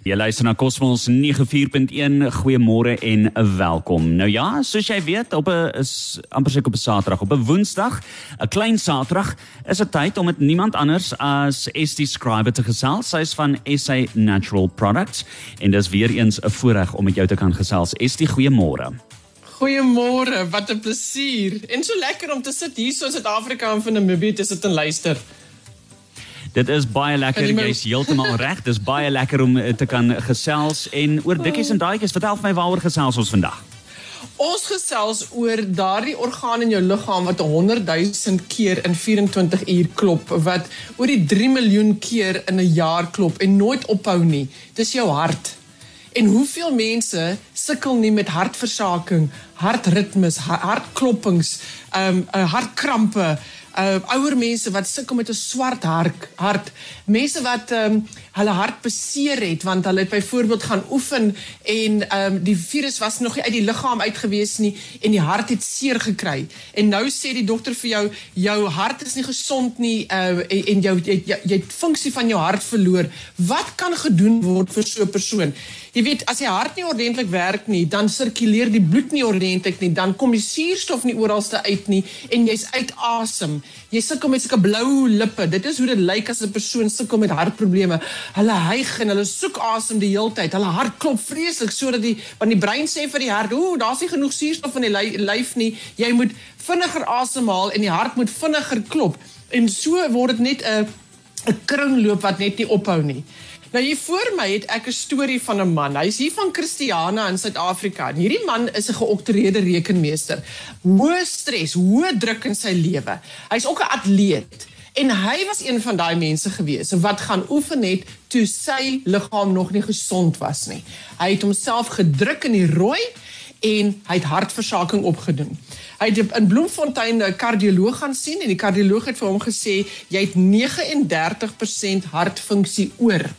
Jy luister na Cosmos 94.1. Goeiemôre en welkom. Nou ja, soos jy weet, op 'n is amper seker op 'n Saterdag, op 'n Woensdag, 'n klein Saterdag, is dit tyd om met niemand anders as ST Scriber te gesels. Sy's van SA Natural Products en dis weer eens 'n voorreg om met jou te kan gesels. ST, goeiemôre. Goeiemôre, wat 'n plesier. En so lekker om te sit hier so in Suid-Afrika en van Namibië te sit en luister. Dit is baie lekker. Jy's heeltemal reg. Dis baie lekker om eh, te kan gesels en oor dikkies en daadjies. Vertel vir my waaroor gesels ons vandag. Ons gesels oor daardie orgaan in jou liggaam wat 100 000 keer in 24 uur klop, wat oor die 3 miljoen keer in 'n jaar klop en nooit ophou nie. Dis jou hart. En hoeveel mense sukkel nie met hartversaking, hartritmes, hartklopings, ehm um, hartkrampe, uh ouer mense wat sukkel met 'n swart hart, hart. Mense wat ehm hulle hart beseer het want hulle het byvoorbeeld gaan oefen en ehm um, die virus was nog nie uit die liggaam uit gewees nie en die hart het seer gekry. En nou sê die dokter vir jou jou hart is nie gesond nie uh en, en jou jy, jy, jy het funksie van jou hart verloor. Wat kan gedoen word vir so 'n persoon? Jy weet as jy hart nie ordentlik werk nie, dan sirkuleer die bloed nie ordentlik nie, dan kom die suurstof nie oralste uit nie en jy's uit asem. Jy sukkel met sulke blou lippe. Dit is hoe dit lyk as 'n persoon sukkel met hartprobleme. Hulle hyg en hulle soek asem die hele tyd. Hulle hart klop vreeslik sodat die want die brein sê vir die hart, "Ooh, daar's nie genoeg suurstof in die lyf nie. Jy moet vinniger asemhaal en die hart moet vinniger klop." En so word dit net 'n 'n kringloop wat net nie ophou nie. Nou hier voor my het ek 'n storie van 'n man. Hy's hier van Christiana in Suid-Afrika. Hierdie man is 'n geoktroeerde rekenmeester. Hoë stres, hoë druk in sy lewe. Hy's ook 'n atleet. En hy was een van daai mense gewees wat gaan oefen het toe sy liggaam nog nie gesond was nie. Hy het homself gedruk in die rooi en hy het hartversaking opgedoen. Hy het in Bloemfontein 'n kardioloog gaan sien en die kardioloog het vir hom gesê jy het 39% hartfunksie oor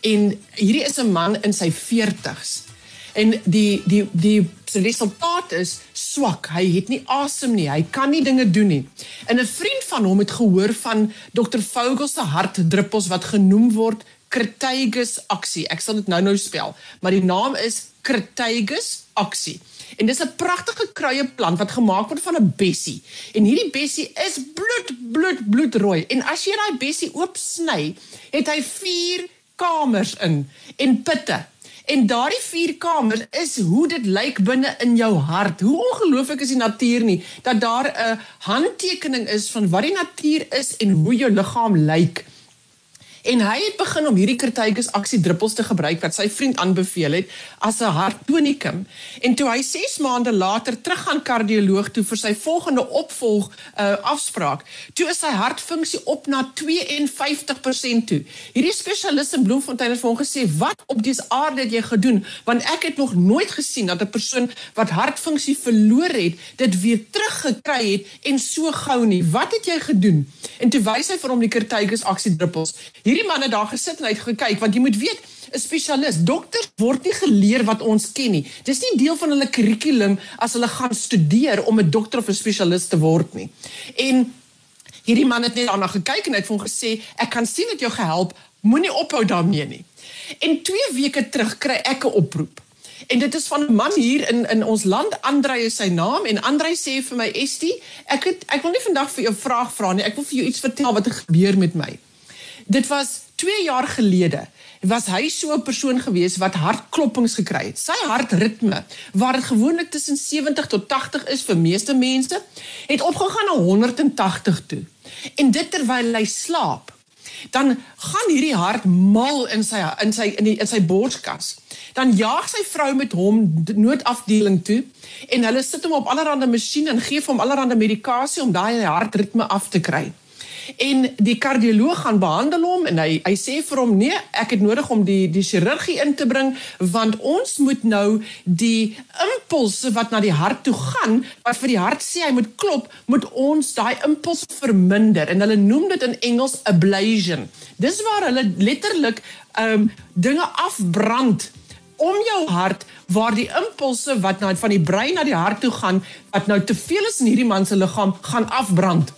en hierdie is 'n man in sy 40s. En die die die se resultaat is swak. Hy het nie asem nie. Hy kan nie dinge doen nie. En 'n vriend van hom het gehoor van Dr. Vogel se hartdruppels wat genoem word Crataegus aksie. Ek sal dit nou-nou spel, maar die naam is Crataegus aksie. En dis 'n pragtige kruieplant wat gemaak word van 'n bessie. En hierdie bessie is bloed bloed bloedrooi. En as jy daai bessie oop sny, het hy 4 kamers in en putte. En daardie vier kamers is hoe dit lyk binne in jou hart. Hoe ongelooflik is die natuur nie dat daar 'n handtekening is van wat die natuur is en hoe jou liggaam lyk. En hy het begin om hierdie Crataegus aksie druppels te gebruik wat sy vriend aanbeveel het as 'n harttonikum. En toe hy 6 maande later terug gaan kardioloog toe vir sy volgende opvolg uh, afspraak, toe is sy hartfunksie op na 52% toe. Hierdie spesialist in Bloemfontein het vir hom gesê: "Wat op dies aarde het jy gedoen? Want ek het nog nooit gesien dat 'n persoon wat hartfunksie verloor het, dit weer teruggekry het en so gou nie. Wat het jy gedoen?" En toe wys hy vir hom die Crataegus aksie druppels. Hierdie man het daar gesit en hy het gekyk want jy moet weet 'n spesialis dokters word nie geleer wat ons ken nie. Dis nie deel van hulle kurrikulum as hulle gaan studeer om 'n dokter of 'n spesialis te word nie. En hierdie man het net daarna gekyk en hy het vir hom gesê ek kan sien dat jou gehelp moenie ophou daarmee nie. En 2 weke terug kry ek 'n oproep. En dit is van 'n man hier in in ons land, Andrei is sy naam en Andrei sê vir my Estie, ek het ek wil nie vandag vir jou vraag vra nie, ek wil vir jou iets vertel wat gebeur met my dit was 2 jaar gelede was hy so 'n persoon gewees wat hartklopings gekry het. Sy hartritme dit gewoonlik tussen 70 tot 80 is vir meeste mense, het opgegaan na 180 toe. En dit terwyl hy slaap. Dan gaan hierdie hart mal in sy in sy in die in sy borskas. Dan jaag sy vrou met hom noodafdeling toe en hulle sit hom op allerlei masjiene en gee hom allerlei medikasie om daai hartritme af te kry en die kardioloog gaan behandel hom en hy hy sê vir hom nee ek het nodig om die die chirurgie in te bring want ons moet nou die impulse wat na die hart toe gaan wat vir die hart sê hy moet klop moet ons daai impuls verminder. En hulle noem dit in Engels ablation. Dis waar hulle letterlik um dinge afbrand om jou hart waar die impulse wat nou van die brein na die hart toe gaan wat nou te veel is in hierdie man se liggaam gaan afbrand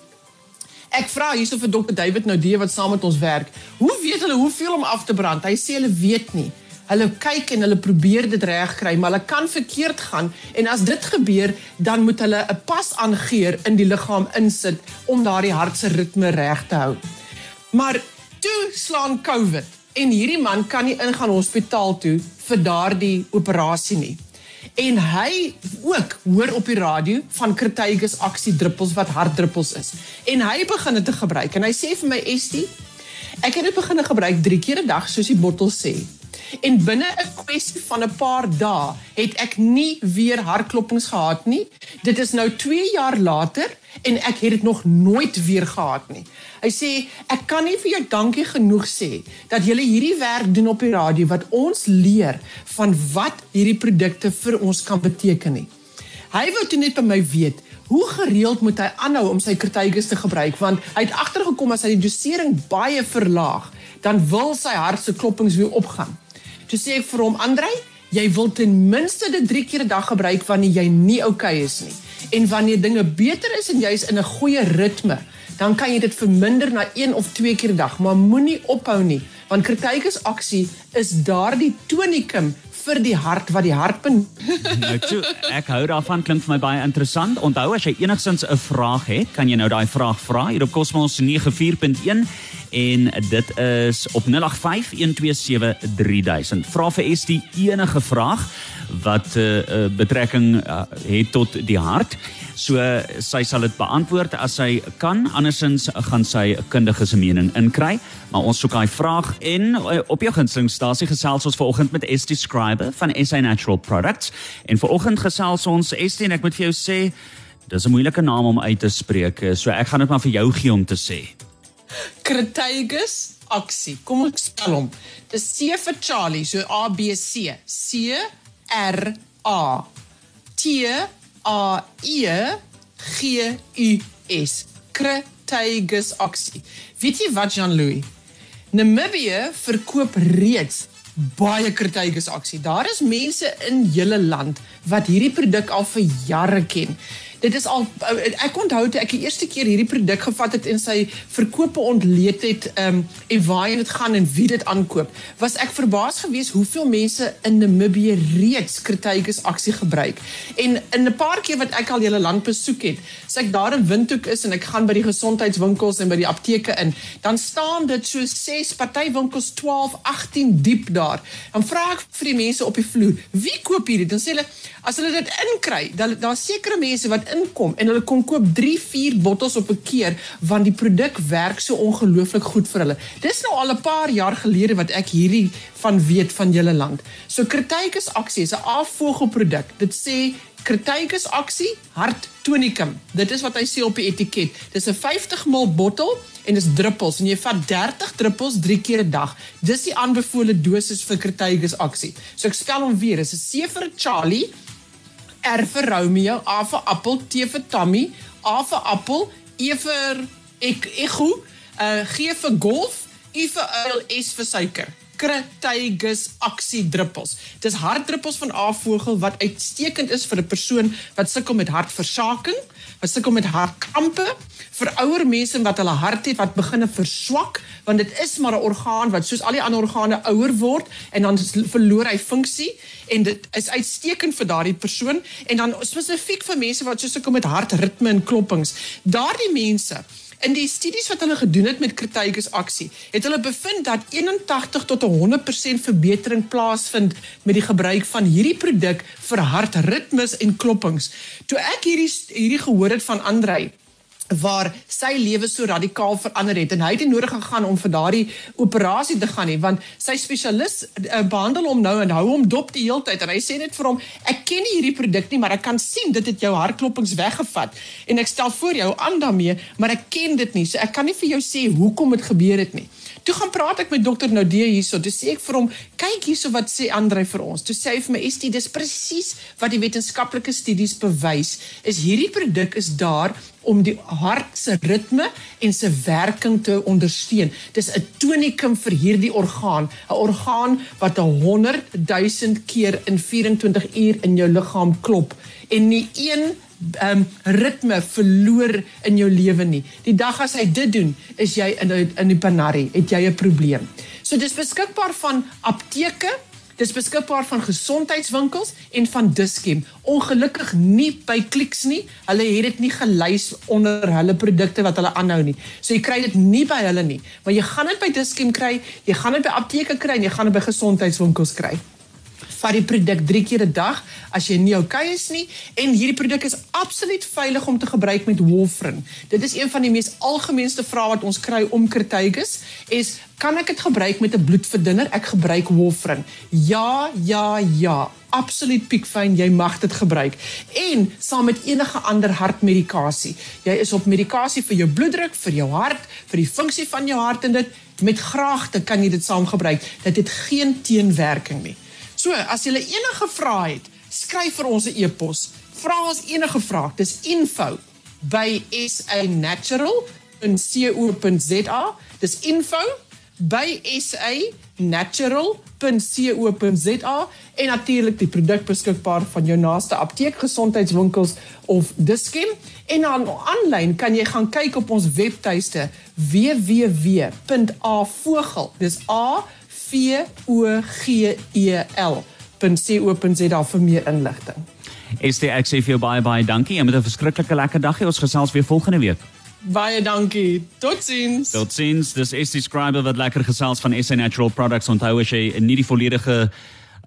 Ek vra hierso vir dokter David Noudee wat saam met ons werk. Hoe weet hulle hoeveel om af te brand? Hy sê hulle weet nie. Hulle kyk en hulle probeer dit regkry, maar hulle kan verkeerd gaan en as dit gebeur, dan moet hulle 'n pas aangeur in die liggaam insit om daardie hart se ritme reg te hou. Maar toe slaan COVID en hierdie man kan nie ingaan hospitaal toe vir daardie operasie nie. En hy ook hoor op die radio van Crataegus aksie druppels wat hartdruppels is. En hy begin dit te gebruik en hy sê vir my Estie, ek het dit begin gebruik 3 keer 'n dag soos die bottel sê. En binne 'n kwessie van 'n paar dae het ek nie weer hartklopings gehad nie. Dit is nou 2 jaar later en ek het dit nog nooit weer gehad nie. Hy sê ek kan nie vir jou dankie genoeg sê dat jy hierdie werk doen op die radio wat ons leer van wat hierdie produkte vir ons kan beteken nie. Hy wou toe net by my weet Hoe gereeld moet hy aanhou om sy Crataegus te gebruik want hy het agtergekom as hy die dosering baie verlaag, dan wil sy hart se klopings weer opgaan. Toe sê ek vir hom, Andrei, jy wil ten minste dit 3 keer 'n dag gebruik wanneer jy nie oukei okay is nie. En wanneer dinge beter is en jy's in 'n goeie ritme, dan kan jy dit verminder na 1 of 2 keer 'n dag, maar moenie ophou nie, want Crataegus aksie is daardie tonikum vir die hart wat die hart ben. nou toe, ek hou daarvan klink vir my baie interessant. Onthou as jy enigsins 'n vraag het, kan jy nou daai vraag vra hier op Cosmos 94.1 en dit is op 0851273000. Vra vir ST enige vraag wat 'n uh, uh, betrekking uh, het tot die hart. So sy sal dit beantwoord as sy kan. Andersins gaan sy 'n kundige se mening inkry. Maar ons soek daai vraag en uh, op jou gunstelingstasie gesels ons vanoggend met ST Scriber van SA Natural Products. En vanoggend gesels ons ST en ek moet vir jou sê dis 'n moeilike naam om uit te spreek. So ek gaan dit maar vir jou gee om te sê. Crataegus aksie. Kom ek spel hom. Dis C vir Charlie, so A B C. C R A T A E G U S. Crataegus aksie. Weet jy wat Jean-Louis? Namibië verkoop reeds baie Crataegus aksie. Daar is mense in julle land wat hierdie produk al vir jare ken dit is al ek onthou toe ek die eerste keer hierdie produk gevat het en sy verkope ontleed het um, en waar dit gaan en wie dit aankoop was ek verbaas geweest hoeveel mense in Namibië reeds Crataegus aksie gebruik. En in 'n paar keer wat ek al julle land besoek het sê ek daar in Windhoek is en ek gaan by die gesondheidswinkels en by die apteke in dan staan dit so 6 party winkels 12 18 diep daar. Dan vra ek vir die mense op die vloer wie koop hierdie? Dan sê hulle as hulle dit inkry dan daar's sekere mense wat inkom en hulle kon koop 3, 4 bottels op 'n keer want die produk werk so ongelooflik goed vir hulle. Dis nou al 'n paar jaar gelede wat ek hierdie van weet van julle land. So Crataegus aksie is 'n afvogelproduk. Dit sê Crataegus aksie hart tonicum. Dit is wat hy sê op die etiket. Dis 'n 50 ml bottel en dis druppels en jy vat 30 druppels 3 keer 'n dag. Dis die aanbevole dosis vir Crataegus aksie. So ek spel hom weer. Dis 'n C vir Charlie R vir Romeo, A vir appel, T vir Tommy, A vir appel, E vir ek ego, uh, G vir golf, U vir uil, S vir suiker. Crataegus aksie druppels. Dis hartdruppels van A-vogel wat uitstekend is vir 'n persoon wat sukkel met hartversaking, wat sukkel met hartkrampe, vir ouer mense wat hulle hart het wat begine verswak, want dit is maar 'n orgaan wat soos al die ander organe ouer word en dan verloor hy funksie en dit is uitstekend vir daardie persoon en dan spesifiek vir mense wat so sukkel met hartritme en kloppings. Daardie mense In die studies wat hulle gedoen het met Crataegus aksie, het hulle bevind dat 81 tot 100% verbetering plaasvind met die gebruik van hierdie produk vir hartritmes en kloppings. Toe ek hierdie hierdie gehoor het van Andrei waar sy lewe so radikaal verander het en hy het nie nodig gegaan om vir daardie operasie te gaan nie want sy spesialis uh, behandel hom nou en hou hom dop die hele tyd en hy sê net vir hom ek ken nie hierdie produk nie maar ek kan sien dit het jou hartklopings weggevat en ek stel voor jou aan daarmee maar ek ken dit nie. So ek kan nie vir jou sê hoekom dit gebeur het nie Toe gaan praat ek met dokter Nadia hierso. Toe sê ek vir hom, kyk hierso wat sê Andre vir ons. Toe sê hy vir my, "Estie, dis presies wat die wetenskaplike studies bewys. Is hierdie produk is daar om die hart se ritme en se werking te ondersteun. Dis 'n tonikum vir hierdie orgaan, 'n orgaan wat 'n 100 000 keer in 24 uur in jou liggaam klop en nie een um, ritme verloor in jou lewe nie. Die dag as hy dit doen, is jy in in die panari, het jy 'n probleem. So dis beskikbaar van apteke Dis beskikbaar van gesondheidswinkels en van Dischem. Ongelukkig nie by Clicks nie. Hulle het dit nie gelys onder hulle produkte wat hulle aanhou nie. So jy kry dit nie by hulle nie, maar jy gaan dit by Dischem kry, jy gaan dit by apteke kry en jy gaan dit by gesondheidswinkels kry vat die produk 3 keer 'n dag as jy nie okay is nie en hierdie produk is absoluut veilig om te gebruik met warfarin. Dit is een van die mees algemeenste vrae wat ons kry om kertigus is kan ek dit gebruik met 'n bloedverdunner? Ek gebruik warfarin. Ja, ja, ja. Absoluut piekfyn, jy mag dit gebruik. En saam met enige ander hartmedikasie. Jy is op medikasie vir jou bloeddruk, vir jou hart, vir die funksie van jou hart en dit met graagte kan jy dit saam gebruik. Dit het geen teenwerking nie. So, as jy enige vrae het, skryf vir ons 'n e-pos. Vra ons enige vraag. Dis info@sanatural.co.za. Dis info@sanatural.co.za en natuurlik die produk beskikbaar van jou naaste apteek, gesondheidswinkels of Dischem. En dan aanlyn kan jy gaan kyk op ons webtuiste www.avogel. Dis a V O G E L .co.za vir meer inligting. Estie, ek sê vir jou baie baie dankie. Jy moet 'n verskriklike lekker dag. Ons gesels weer volgende week. Baie dankie. Totsiens. Totsiens. Dis Estie Scriber wat lekker gesels van SA Natural Products. Onthou as jy nie die volledige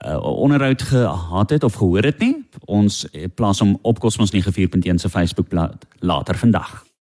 uh, onderhoud gehad het of gehoor het nie, ons plaas hom op Cosmos 94.1 se Facebookblad later vandag.